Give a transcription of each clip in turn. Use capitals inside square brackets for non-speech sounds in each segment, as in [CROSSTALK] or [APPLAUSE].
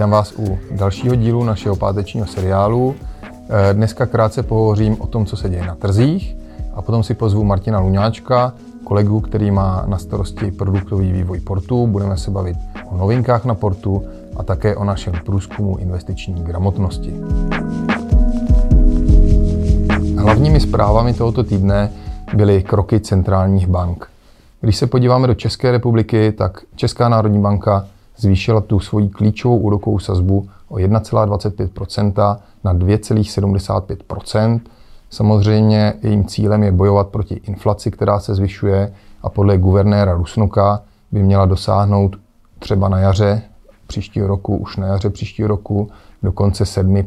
Vítám vás u dalšího dílu našeho pátečního seriálu. Eh, dneska krátce pohovořím o tom, co se děje na trzích a potom si pozvu Martina Luňáčka, kolegu, který má na starosti produktový vývoj portu. Budeme se bavit o novinkách na portu a také o našem průzkumu investiční gramotnosti. Hlavními zprávami tohoto týdne byly kroky centrálních bank. Když se podíváme do České republiky, tak Česká národní banka zvýšila tu svoji klíčovou úrokovou sazbu o 1,25 na 2,75% Samozřejmě jejím cílem je bojovat proti inflaci, která se zvyšuje a podle guvernéra Rusnoka by měla dosáhnout třeba na jaře příštího roku, už na jaře příštího roku, dokonce 7 eh,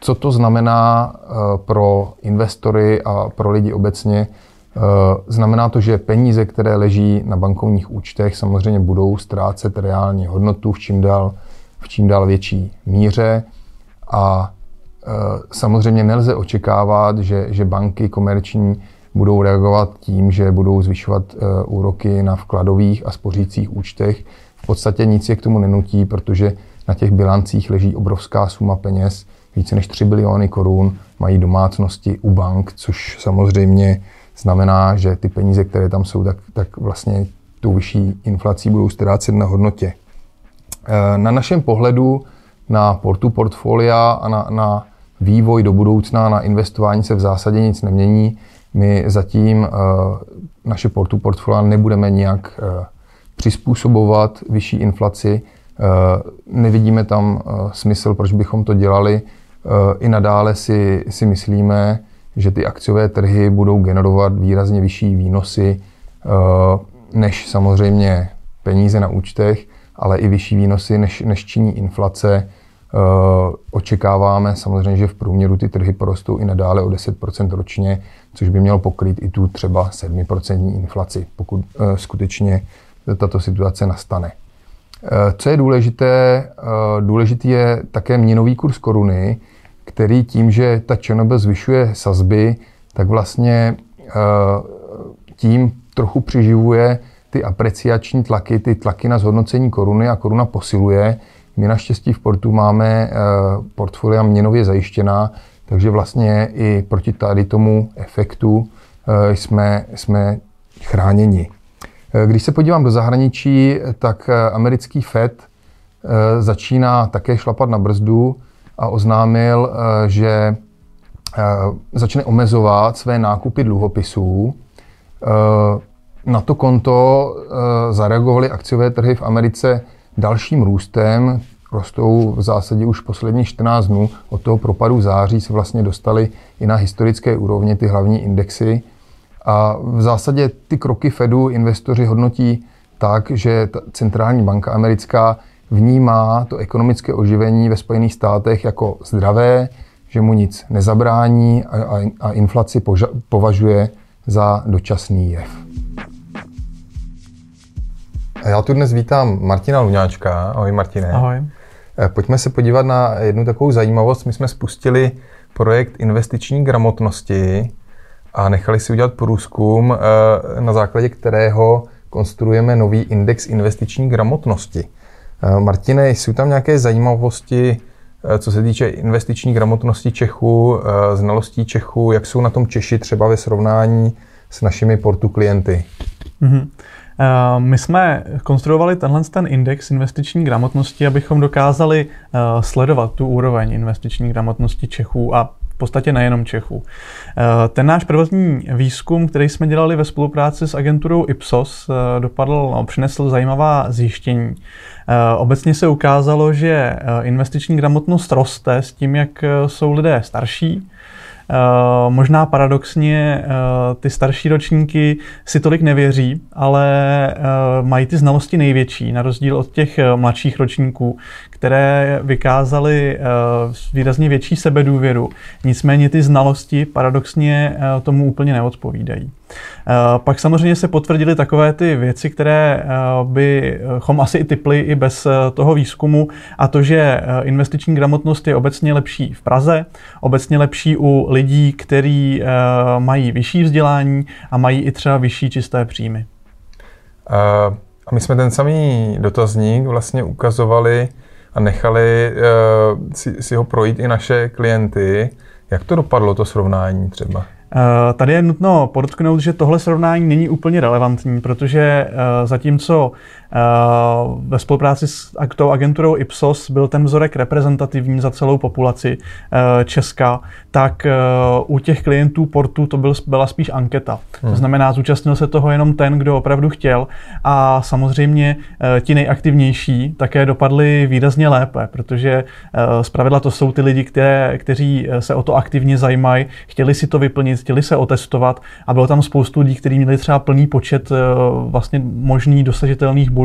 Co to znamená eh, pro investory a pro lidi obecně? Eh, znamená to, že peníze, které leží na bankovních účtech, samozřejmě budou ztrácet reálně hodnotu v čím dál, v čím dál větší míře a eh, samozřejmě nelze očekávat, že, že banky komerční budou reagovat tím, že budou zvyšovat eh, úroky na vkladových a spořících účtech. V podstatě nic je k tomu nenutí, protože na těch bilancích leží obrovská suma peněz, více než 3 biliony korun mají domácnosti u bank, což samozřejmě znamená, že ty peníze, které tam jsou, tak, tak vlastně tou vyšší inflací budou ztrácet na hodnotě. Eh, na našem pohledu na portu portfolia a na, na vývoj do budoucna, na investování se v zásadě nic nemění. My zatím uh, naše portu portfolia nebudeme nějak uh, přizpůsobovat vyšší inflaci. Nevidíme tam smysl, proč bychom to dělali. I nadále si, si myslíme, že ty akciové trhy budou generovat výrazně vyšší výnosy eh, než samozřejmě peníze na účtech, ale i vyšší výnosy než, než činí inflace. Eh, očekáváme samozřejmě, že v průměru ty trhy porostou i nadále o 10% ročně, což by mělo pokrýt i tu třeba 7% inflaci, pokud eh, skutečně tato situace nastane. Co je důležité, důležitý je také měnový kurz koruny, který tím, že ta ČNB zvyšuje sazby, tak vlastně eh, tím trochu přiživuje ty apreciační tlaky, ty tlaky na zhodnocení koruny a koruna posiluje. My naštěstí v portu máme eh, portfolia měnově zajištěná, takže vlastně i proti tady tomu efektu eh, jsme, jsme chráněni. Když se podívám do zahraničí, tak americký FED začíná také šlapat na brzdu a oznámil, eh, že eh, začne omezovat své nákupy dluhopisů. Eh, na to konto zareagovaly akciové trhy v Americe dalším růstem. Rostou v zásadě už posledních 14 dnů. Od toho propadu září se vlastně dostali i na historické úrovně ty hlavní indexy. A v zásadě ty kroky Fedu investoři hodnotí tak, že centrální banka americká vnímá to ekonomické oživení ve Spojených státech jako zdravé, že mu nic nezabrání a, a, a inflaci poža, považuje za dočasný jev. A já tu dnes vítám Martina Luňáčka. Ahoj Martine. Ahoj. Eh, pojďme se podívat na jednu takovou zajímavost. My jsme spustili projekt investiční gramotnosti a nechali si udělat průzkum, eh, na základě kterého konstruujeme nový index investiční gramotnosti. Eh, Martine, jsou tam nějaké zajímavosti, eh, co se týče investiční gramotnosti Čechů, eh, znalostí Čechů, jak jsou na tom Češi třeba ve srovnání s našimi portu klienty? Mm-hmm. My jsme konstruovali tenhle ten index investiční gramotnosti, abychom dokázali sledovat tu úroveň investiční gramotnosti Čechů a podstatě nejenom Čechů. Eh, ten náš prvotní výzkum, který jsme dělali ve spolupráci s agenturou Ipsos, eh, dopadl, no, přinesl zajímavá zjištění. Eh, obecně se ukázalo, že investiční gramotnost roste s tím, jak jsou lidé starší, možná paradoxně eh, ty starší ročníky si tolik nevěří, ale eh, mají ty znalosti největší, na rozdíl od těch mladších ročníků, které vykázaly výrazně větší sebedůvěru. Nicméně ty znalosti paradoxně tomu úplně neodpovídají. Eh, pak samozřejmě se potvrdily takové ty věci, které eh, bychom asi i typli i bez eh, toho výzkumu, a to, že investiční gramotnost je obecně lepší v Praze, obecně lepší u lidí, kteří mají vyšší vzdělání a mají i třeba vyšší čisté příjmy. A my jsme ten samý dotazník vlastně ukazovali a nechali si ho projít i naše klienty. Jak to dopadlo, to srovnání třeba? Eh, tady je nutno podotknout, že tohle srovnání není úplně relevantní, protože eh, zatímco ve spolupráci s tou agenturou Ipsos byl ten vzorek reprezentativní za celou populaci Česka, tak u těch klientů portu to byl, byla spíš anketa. Hmm. To znamená, zúčastnil se toho jenom ten, kdo opravdu chtěl a samozřejmě ti nejaktivnější také dopadli výrazně lépe, protože zpravidla to jsou ty lidi, které, kteří se o to aktivně zajímají, chtěli si to vyplnit, chtěli se otestovat a bylo tam spoustu lidí, kteří měli třeba plný počet eh, vlastně možných dosažitelných bodů.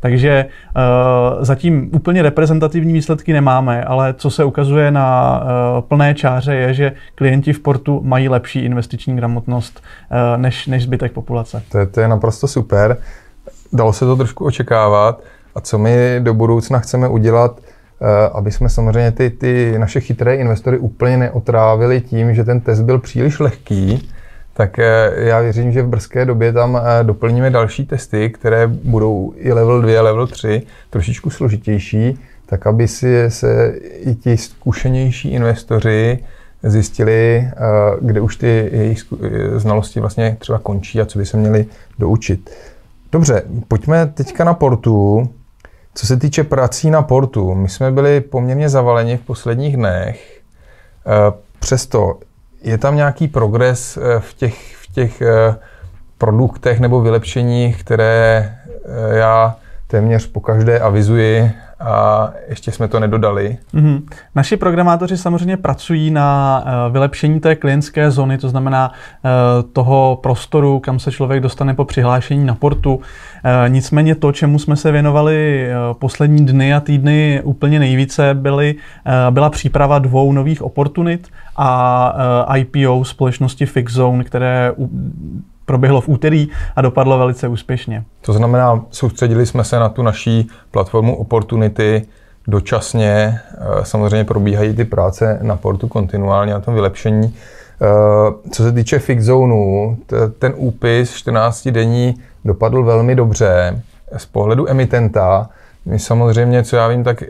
Takže eh, zatím úplně reprezentativní výsledky nemáme, ale co se ukazuje na eh, plné čáře je, že klienti v portu mají lepší investiční gramotnost než, než zbytek populace. To je, to je naprosto super. Dalo se to trošku očekávat. A co my do budoucna chceme udělat, aby jsme samozřejmě ty, ty naše chytré investory úplně neotrávili tím, že ten test byl příliš lehký, tak eh, já věřím, že v brzké době tam eh, doplníme další testy, které budou i level 2, level 3, trošičku složitější, tak aby si se i ti zkušenější investoři zjistili, kde už ty jejich znalosti vlastně třeba končí a co by se měli doučit. Dobře, pojďme teďka na portu. Co se týče prací na portu, my jsme byli poměrně zavaleni v posledních dnech. Eh, přesto je tam nějaký progres eh, v těch, v těch eh, produktech nebo vylepšeních, které já téměř po každé avizuji a ještě jsme to nedodali. Mm-hmm. Naši programátoři samozřejmě pracují na uh, vylepšení té klientské zóny, to znamená uh, toho prostoru, kam se člověk dostane po přihlášení na portu. Uh, nicméně to, čemu jsme se věnovali poslední dny a týdny úplně nejvíce, byly, byla příprava dvou nových oportunit a IPO společnosti FixZone, které proběhlo v úterý a dopadlo velice úspěšně. To znamená, soustředili jsme se na tu naší platformu Opportunity, dočasně, eh, samozřejmě probíhají ty práce na portu kontinuálně na tom vylepšení. Eh, co se týče Fixzonu, ten úpis 14 denní dopadl velmi dobře. Z pohledu emitenta, my samozřejmě, co já vím, tak eh,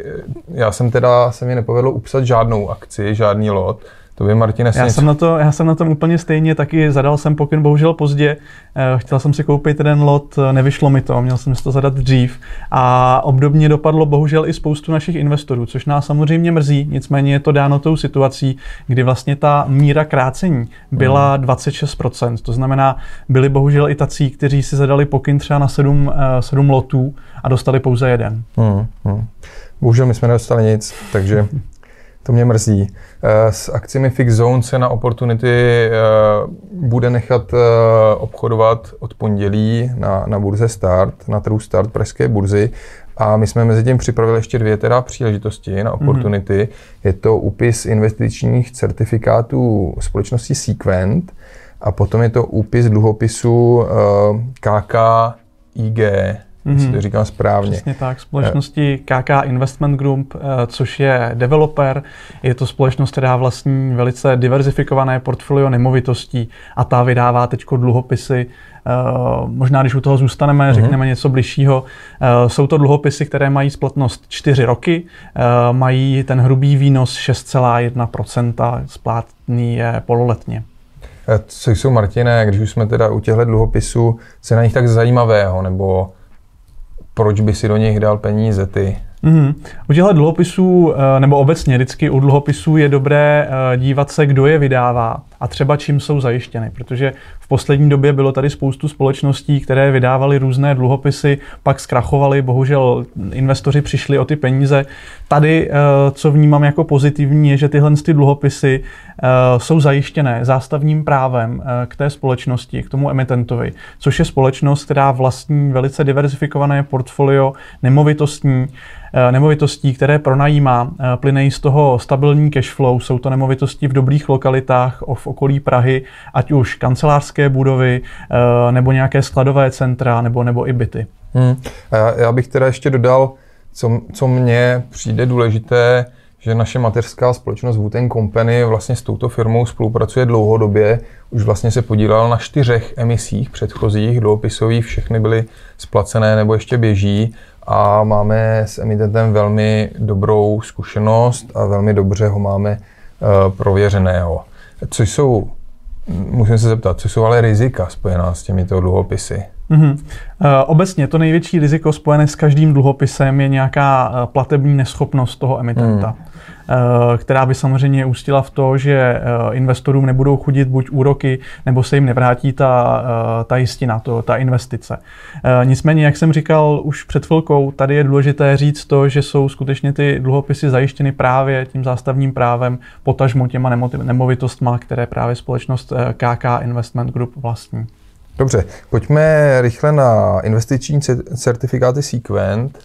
já jsem teda, se mi nepovedlo upsat žádnou akci, žádný lot, to by Martine já jsem, na to, já jsem na tom úplně stejně, taky zadal jsem pokyn bohužel pozdě. Eh, chtěl jsem si koupit jeden lot, eh, nevyšlo mi to, měl jsem si to zadat dřív. A obdobně dopadlo bohužel i spoustu našich investorů, což nás samozřejmě mrzí, nicméně je to dáno tou situací, kdy vlastně ta míra krácení byla hmm. 26%. To znamená, byli bohužel i tací, kteří si zadali pokyn třeba na 7, 7 eh, lotů a dostali pouze jeden. Hmm, hmm. Bohužel my jsme nedostali nic, takže [LAUGHS] To mě mrzí. Eh, s akcemi Fix Zone se na Opportunity eh, bude nechat eh, obchodovat od pondělí na, na burze Start, na trhu Start pražské burzy. A my jsme mezi tím připravili ještě dvě teda příležitosti na mhm. Opportunity. Mm-hmm. Je to úpis investičních certifikátů společnosti Sequent a potom je to úpis dluhopisu KKIG, mm-hmm. si to říkám správně. Přesně tak, společnosti KK Investment Group, eh, což je developer, je to společnost, která vlastní velice diverzifikované portfolio nemovitostí a ta vydává teď dluhopisy Uh, možná, když u toho zůstaneme, mm-hmm. řekneme něco bližšího. Uh, jsou to dluhopisy, které mají splatnost 4 roky, mají ten hrubý výnos 6,1%, splátný je pololetně. Co jsou, Martine, když už jsme teda u těchto dluhopisů, co je na nich tak zajímavého, nebo proč by si do nich dal peníze ty? Mm-hmm. U těchto dluhopisů, eh, nebo obecně vždycky u dluhopisů je dobré eh, dívat se, kdo je vydává a třeba čím jsou zajištěny, protože v poslední době bylo tady spoustu společností, které vydávaly různé dluhopisy, pak zkrachovaly, bohužel investoři přišli o ty peníze. Tady, eh, co vnímám jako pozitivní, je, že tyhle ty dluhopisy jsou zajištěné zástavním právem k té společnosti, k tomu emitentovi, což je společnost, která vlastní velice diverzifikované portfolio nemovitostní, Eh, nemovitostí, které pronajímá, eh, plyne z toho stabilní cash flow. Jsou to nemovitosti v dobrých lokalitách okolí Prahy, ať už kancelářské budovy, eh, nebo nějaké skladové centra, nebo, nebo i byty. Hmm. Já, já bych teda ještě dodal, co, co mně přijde důležité, že naše mateřská společnost Wooten Company vlastně s touto firmou spolupracuje dlouhodobě. Už vlastně se podílel na čtyřech emisích předchozích, dluhopisových, všechny byly splacené nebo ještě běží a máme s emitentem velmi dobrou zkušenost a velmi dobře ho máme uh, prověřeného. Co jsou, musím se zeptat, co jsou ale rizika spojená s těmito dluhopisy? Mm-hmm. Obecně to největší riziko spojené s každým dluhopisem je nějaká eh, platební neschopnost toho emitenta. Mm. Eh, která by samozřejmě ústila v to, že eh, investorům nebudou chudit buď úroky, nebo se jim nevrátí ta, eh, ta jistina, to, ta investice. Nicméně, jak jsem říkal už před chvilkou, tady je důležité říct to, že jsou skutečně ty dluhopisy zajištěny právě tím zástavním právem, potažmo těma nemovitostma, které právě společnost KK Investment Group vlastní. Dobře, pojďme rychle na investiční certifikáty Sequent.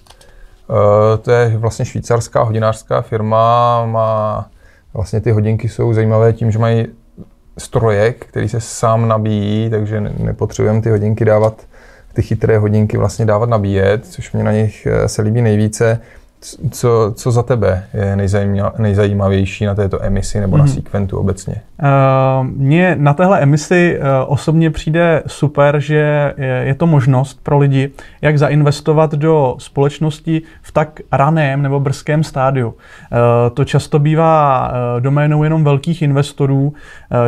Eh, to je vlastně švýcarská hodinářská firma, má vlastně ty hodinky jsou zajímavé tím, že mají strojek, který se sám nabíjí, takže nepotřebujeme ty hodinky dávat, ty chytré hodinky vlastně dávat nabíjet, což mě na nich eh, se líbí nejvíce. Co, co za tebe je nejzajímavější na této emisi nebo na mm. Sequentu obecně? Uh, mně na téhle emisi uh, osobně přijde super, že je, je to možnost pro lidi, jak zainvestovat do společnosti v tak raném nebo brzkém stádiu. Uh, to často bývá uh, doménou jenom velkých investorů. Uh,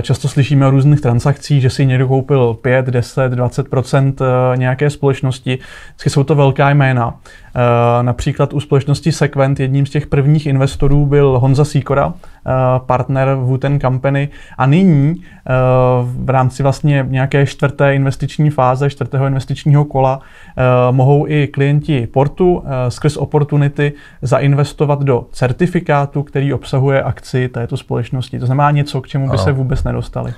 často slyšíme o různých transakcích, že si někdo koupil 5, 10, 20% nějaké společnosti. Vždycky jsou to velká jména. Eh, například u společnosti Sequent jedním z těch prvních investorů byl Honza Sikora, partner Wooten Company a nyní eh, v rámci vlastně nějaké čtvrté investiční fáze, čtvrtého investičního kola mohou i klienti Portu skrz Opportunity zainvestovat do certifikátu, který obsahuje akci této společnosti. To znamená něco, k čemu by ano. se vůbec nedostali.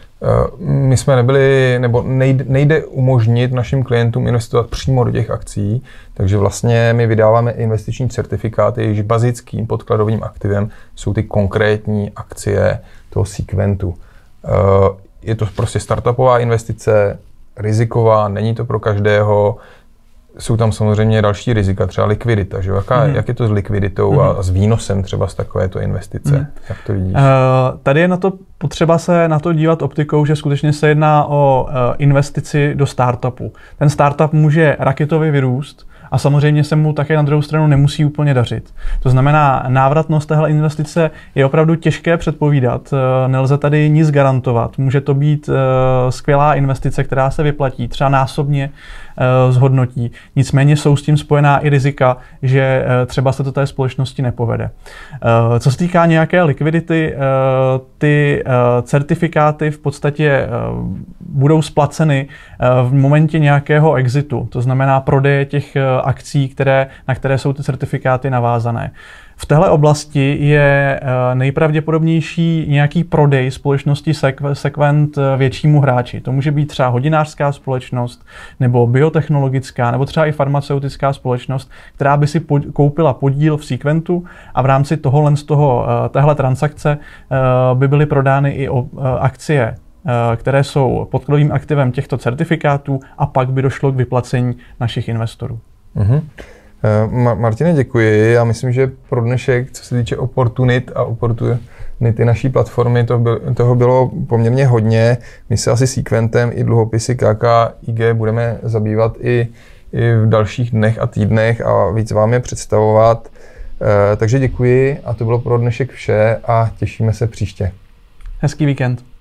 My jsme nebyli, nebo nejde, nejde umožnit našim klientům investovat přímo do těch akcí, takže vlastně my vydáváme investiční certifikáty, jejichž bazickým podkladovým aktivem jsou ty konkrétní akcie toho Sequentu. Eh, je to prostě startupová investice, riziková, není to pro každého, jsou tam samozřejmě další rizika, třeba likvidita, že? Jaká, mm. Jak je to s likviditou mm. a mhm. s výnosem třeba z takovéto investice? Mm. Jak to vidíš? Uh, tady je na to potřeba se na to dívat optikou, že skutečně se jedná o uh, investici do startupu. Ten startup může raketově vyrůst, a samozřejmě se mu také na druhou stranu nemusí úplně dařit. To znamená, návratnost téhle investice je opravdu těžké předpovídat, eh, nelze tady nic garantovat. Může to být eh, skvělá investice, která se vyplatí, třeba násobně eh, zhodnotí. Nicméně jsou s tím spojená i rizika, že třeba se to té společnosti nepovede. Co se týká nějaké likvidity, ty certifikáty v podstatě budou splaceny v momentě nějakého exitu, to znamená prodeje těch akcí, které, na které jsou ty certifikáty navázané. V téhle oblasti je eh, nejpravděpodobnější nějaký prodej společnosti Sequent eh, většímu hráči. To může být třeba hodinářská společnost, nebo biotechnologická, nebo třeba i farmaceutická společnost, která by si koupila podíl v Sequentu a v rámci tohohle z toho, eh, téhle transakce by byly prodány i akcie které jsou podkladovým aktivem těchto certifikátů a pak by došlo k vyplacení našich investorů. Uh-huh. Uh, Martine, děkuji. Já myslím, že pro dnešek, co se týče oportunit a oportunity naší platformy, to byl, toho bylo poměrně hodně. My se asi Sequentem i dluhopisy KKIG budeme zabývat i, i v dalších dnech a týdnech a víc vám je představovat. Uh, takže děkuji a to bylo pro dnešek vše a těšíme se příště. Hezký víkend.